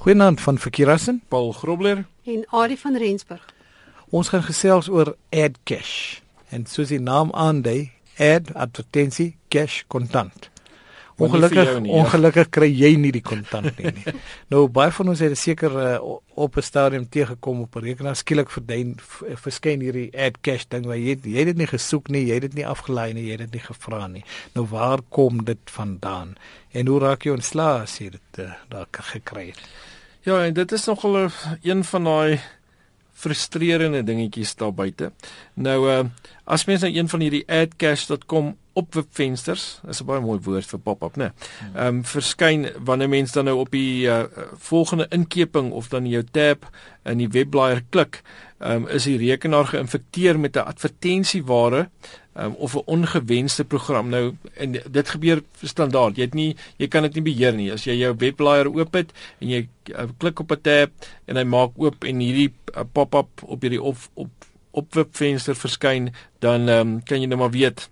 Goeienaand van Verkeerassen, Paul Grobler en Adie van Rensburg. Ons gaan gesels oor AdCash. En soos die naam aandui, ad advertensie cash kontant. Ongelukkig nie, ja. ongelukkig kry jy nie die kontant nie. nie. nou baie van ons het seker uh, op 'n stadium teëgekom op 'n rekenaar skielik verdien verskyn hierdie AdCash ding waar jy jy het dit nie gesoek nie, jy het dit nie afgelei nie, jy het dit nie gevra nie. Nou waar kom dit vandaan? En hoe raak jy ontslae as jy dit uh, daar gekry het? Ja, en dit is nogal een van daai frustrerende dingetjies daar buite. Nou uh as mens nou een van hierdie adcash.com opwebvensters, is 'n baie mooi woord vir pop-up, né? Ehm um, verskyn wanneer mens dan nou op die uh, volgende inkeping of dan jou tab in die webblaaier klik, ehm um, is die rekenaar geïnfekteer met 'n advertensieware um, of 'n ongewenste program. Nou en dit gebeur standaard. Jy het nie jy kan dit nie beheer nie. As jy jou webblaaier oop het en jy uh, klik op 'n tab en hy maak oop en hierdie uh, pop-up op hierdie op op opwebvenster verskyn, dan um, kan jy nou maar weet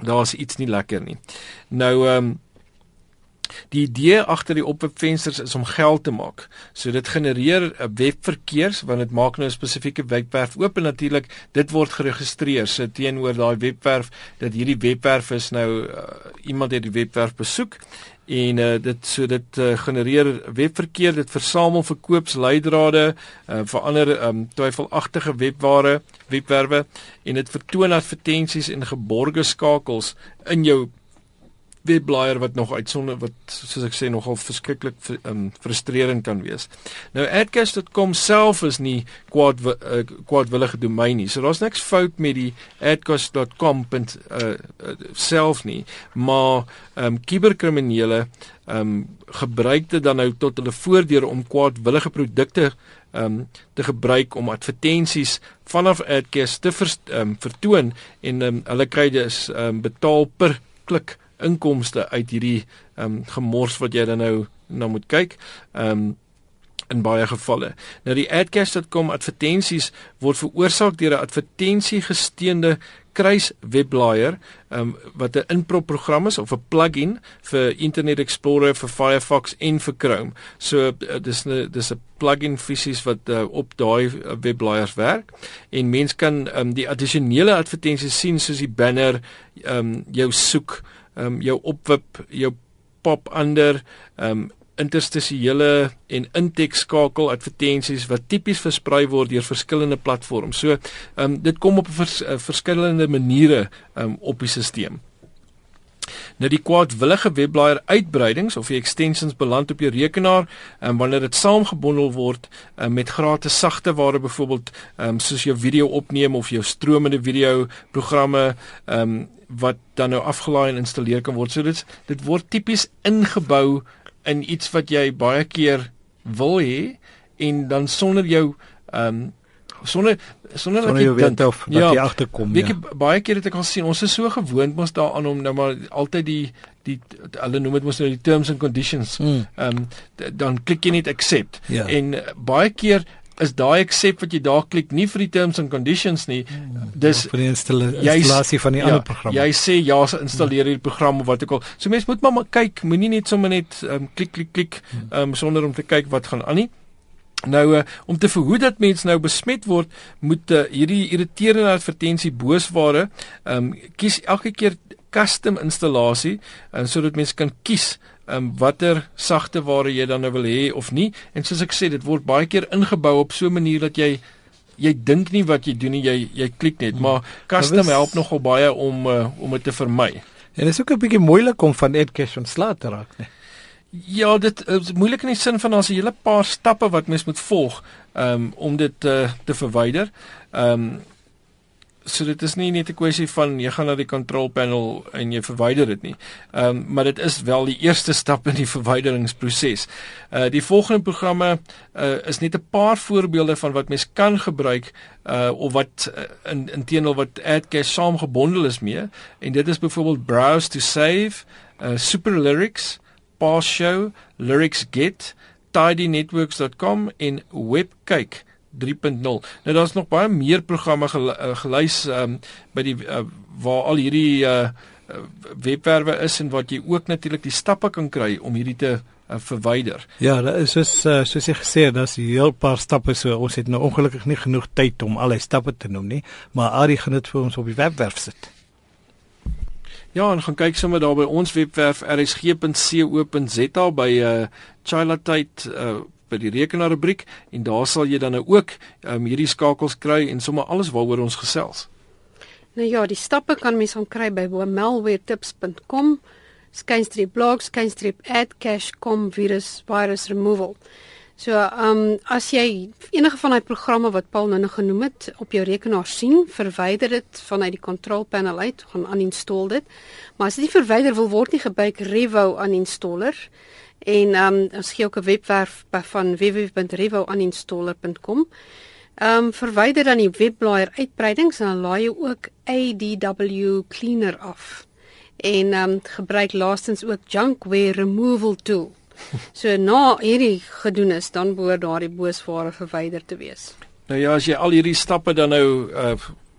daar's iets nie lekker nie. Nou ehm um, Die idee agter die opwebvensters is om geld te maak. So dit genereer 'n webverkeers want dit maak nou 'n spesifieke webwerf oop en natuurlik dit word geregistreer so teenoor daai webwerf dat hierdie webwerf is nou uh, iemand het die webwerf besoek en uh, dit so dit uh, genereer webverkeer dit versamel verkoopsleidrade uh, vir ander um, twyfelagtige webware webwerwe en dit vertoon advertensies en geborgde skakels in jou webblaaier wat nog uitsonder wat soos ek sê nogal verskriklik um, frustrerend kan wees. Nou adcast.com self is nie kwaad uh, kwaadwillige domein nie. So daar's niks fout met die adcast.com uh, uh, self nie, maar ehm um, kuberkriminele ehm um, gebruik dit dan nou tot hulle voordeur om kwaadwillige produkte ehm um, te gebruik om advertensies vanaf adcast te ver, um, vertoon en um, hulle kry dus ehm um, betaal per klik inkomste uit hierdie ehm um, gemors wat jy dan nou na moet kyk. Ehm um, in baie gevalle. Nou die adcash.com advertensies word veroorsaak deur 'n advertensiegesteunde kruis webblaaier um, wat 'n inprop program is of 'n plugin vir Internet Explorer vir Firefox en vir Chrome. So uh, dis 'n dis 'n plugin fisies wat uh, op daai uh, webblaaiers werk en mens kan um, die addisionele advertensies sien soos die banner, um, jou soek ehm um, jou opwip, jou pop ander ehm um, interstisiële en intekskakel advertensies wat tipies versprei word deur verskillende platforms. So ehm um, dit kom op vers, uh, verskillende maniere ehm um, op die stelsel. Nou die kwaadwillige webblaaier uitbreidings of die extensions beland op jou rekenaar en wanneer dit saamgebondel word um, met gratis sagte ware byvoorbeeld um, soos jou video opneem of jou stromende video programme um, wat dan nou afgelaai en installeer kan word. So dit dit word tipies ingebou in iets wat jy baie keer wil hê en dan sonder jou ehm um, sonder sonder dat jy weet of wat ja, jy agterkom ja. Ek baie keer het ek al sien ons is so gewoond mos daaraan om nou maar altyd die die hulle noem dit mos nou die terms and conditions. Hmm. Ehm mm. um, dan klik jy net accept ja. en baie keer is daai accept wat jy daar klik nie vir die terms and conditions nie. Hmm. Dis ja, vir die installasie van die ja, ander program. Jy sê ja, se installeer hierdie program of wat ook al. So mense moet maar, maar kyk, moenie net sommer net um, klik klik klik um, sonder om te kyk wat gaan aan nie. Nou uh, om te verhoed dat mense nou besmet word, moet uh, hierdie irriterende advertensie boosware ehm um, kies elke keer custom installasie uh, sodat mense kan kies ehm um, watter sagte ware jy dan nou wil hê of nie. En soos ek sê, dit word baie keer ingebou op so 'n manier dat jy jy dink nie wat jy doen nie, jy jy klik net, hmm. maar custom nou help nogal baie om uh, om dit te vermy. En dit is ook 'n bietjie moeilik om van Edcash ontslae te raak, nee. Ja, dit is moeilik in die sin van daar's 'n hele paar stappe wat mens moet volg um, om dit uh, te verwyder. Ehm um, so dit is nie net 'n kwessie van jy gaan na die control panel en jy verwyder dit nie. Ehm um, maar dit is wel die eerste stap in die verwyderingsproses. Uh die volgende programme uh is net 'n paar voorbeelde van wat mens kan gebruik uh of wat uh, in intedeel wat AdCache saamgebondel is mee en dit is byvoorbeeld Browse to Save, uh Super Lyrics, Pass Show, Lyrics Get, tidynetworks.com en Webkyk 3.0. Nou daar's nog baie meer programme eh, gelys um, by die uh, waar al hierdie uh, webwerwe is en wat jy ook natuurlik die stappe kan kry om hierdie te uh, verwyder. Ja, dit is soos uh, soos jy gesê het, daar's 'n heel paar stappe so ons het nou ongelukkig nie genoeg tyd om al die stappe te noem nie, maar Ari gaan dit vir ons op die webwerf sit. Ja, en gaan kyk sommer daar by ons webwerf rsg.co.za by uh Chila tyd uh by die rekenaar rubriek en daar sal jy dan nou ook um, hierdie skakels kry en sommer alles waaroor ons gesels. Nou ja, die stappe kan mens gaan kry by malwaretips.com skynstreep blog skynstreep add cache com virus virus removal. So, ehm um, as jy enige van daai programme wat Paul nou nog genoem het op jou rekenaar sien, verwyder dit vanuit die control panel uit, gaan uninstall dit. Maar as dit nie verwyder wil word nie, gebruik Revo uninstaller. En ehm um, ons gee ook 'n webwerf van www.revo-uninstaller.com. Ehm um, verwyder dan die webblaaier uitbreidings en dan laai jy ook ADW cleaner af en ehm um, gebruik laastens ook junkware removal tool. So na hierdie gedoen is, dan behoort daardie boosware verwyder te wees. Nou ja, as jy al hierdie stappe dan nou uh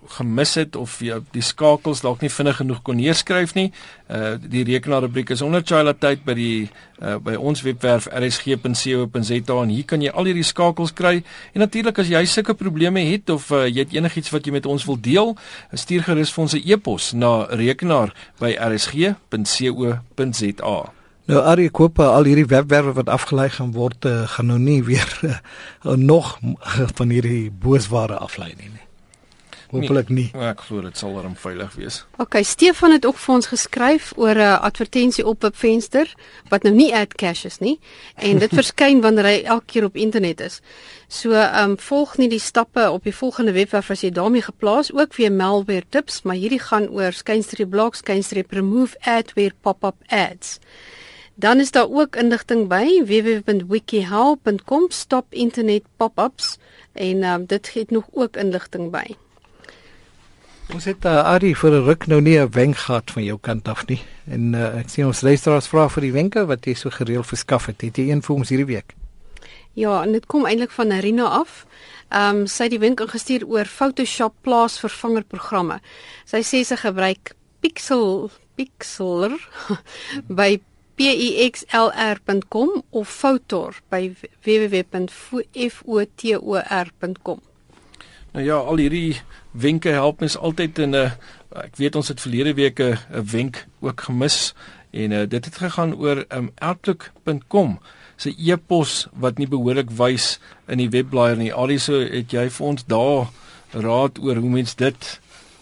gemis het of jy die skakels dalk nie vinnig genoeg kon neerskryf nie. Uh die rekenaarrubriek is onder Chila tyd by die uh by ons webwerf rsg.co.za en hier kan jy al hierdie skakels kry. En natuurlik as jy sulke probleme het of uh, jy het enigiets wat jy met ons wil deel, stuur gerus vir ons 'n e-pos na rekenaar@rsg.co.za. Nou Ari koop al hierdie webwerwe wat afgelei gaan word, uh, gaan nou nie weer uh, nog van hierdie boosware aflei nie. nie. Hoopelik nie. nie. Ek glo dit sal darm veilig wees. OK, Stefan het ook vir ons geskryf oor 'n advertensie op 'n venster wat nou nie ad cash is nie en dit verskyn wanneer hy elke keer op internet is. So, ehm um, volg nie die stappe op die volgende webwerf as jy daarmee geplaas ook weer malware tips, maar hierdie gaan oor skynstreep blocks, skynstreep remove adware pop-up ads. Dan is daar ook inligting by www.wikihow.com stop internet pop-ups en um, dit het nog ook inligting by. Ons het uh, Ari vir 'n ruk nou nie 'n wenk gehad van jou kant af nie. En uh, ek sien ons luisteraars vra vir die wenke wat jy so gereeld verskaf het. Het jy een vir ons hierdie week? Ja, en dit kom eintlik van Narina af. Ehm um, sy het die wenk ingestuur oor Photoshop plaasvervangerprogramme. Sy sê sy gebruik Pixel Pixlr by pixlr.com of Photor by www.fotor.com. Nou ja, al hierdie wenke help mens altyd in 'n ek weet ons het verlede week 'n wenk ook gemis en uh, dit het gegaan oor um, outlook.com se e-pos wat nie behoorlik wys in die webblaaier nie. Aliso het jy vir ons daar raad oor hoe mens dit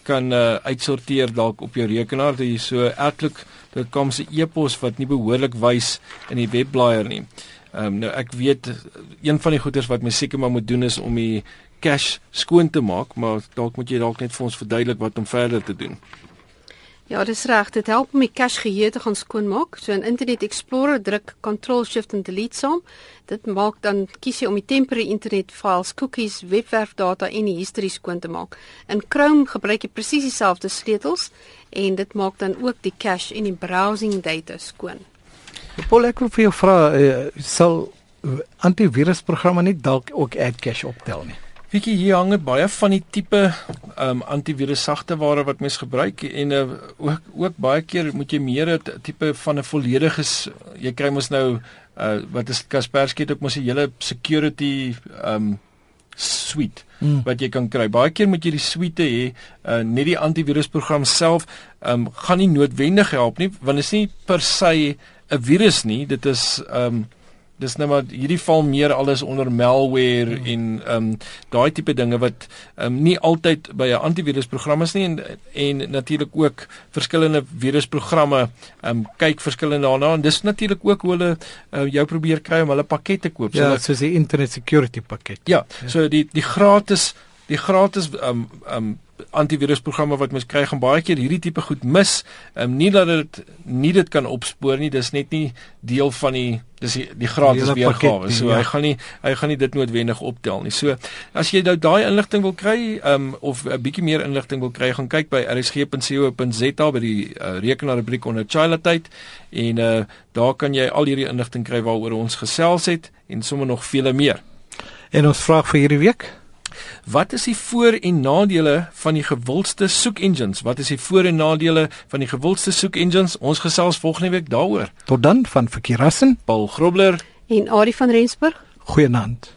kan uh, uitsorteer dalk op jou rekenaar dat jy so outlook.com se e-pos wat nie behoorlik wys in die webblaaier nie. Ehm um, nou ek weet een van die goeders wat mens seker maar moet doen is om die cache skoon te maak, maar dalk moet jy dalk net vir ons verduidelik wat om verder te doen. Ja, dis reg. Dit help om die cache geheue te gaan skoonmaak. So in Internet Explorer druk Ctrl Shift en Delete saam. Dit maak dan kies jy om die temporary internet files, cookies, webwerfdata en die history skoon te maak. In Chrome gebruik jy presies dieselfde sleutels en dit maak dan ook die cache en die browsing data skoon. Paul, ek wil vir jou vra, uh, sal antivirusprogramme nie dalk ook ad cache optel nie? Wiekie hier hang baie van die tipe um antivirus sagteware wat mens gebruik en uh, ook ook baie keer moet jy meer 'n tipe van 'n volledige jy kry mos nou uh wat is Kaspersky het ook mos 'n hele security um suite hmm. wat jy kan kry. Baie keer moet jy die suite hê, uh net die antivirusprogram self um gaan nie noodwendig help nie want dit is nie per se 'n virus nie. Dit is um dis nou maar hierdie val meer alles onder malware hmm. en ehm um, daai tipe dinge wat ehm um, nie altyd by 'n antivirusprogram is nie en en natuurlik ook verskillende virusprogramme ehm um, kyk verskillende daarna en dis natuurlik ook hoe hulle uh, jou probeer kry om hulle pakkette koop ja, so dat soos die internet security pakket. Ja, ja, so die die gratis die gratis ehm um, ehm um, antivirusprogramme wat mens kry gaan baie keer hierdie tipe goed mis. Ehm um, nie dat dit nie dit kan opspoor nie, dis net nie deel van die dis die, die gratis weergawe. So ja. hy gaan nie hy gaan nie dit noodwendig optel nie. So as jy nou daai inligting wil kry, ehm um, of 'n bietjie meer inligting wil kry, gaan kyk by rsg.co.za by die uh, rekenaarrubriek onder Childhood en uh, daar kan jy al hierdie inligting kry waaroor ons gesels het en sommer nog vele meer. En ons vraag vir hierdie week Wat is die voor- en nadele van die gewildste soek engines? Wat is die voor- en nadele van die gewildste soek engines? Ons gesels volgende week daaroor. Tot dan van Verkeerassen, Paul Grobler en Ari van Rensburg. Goeienaand.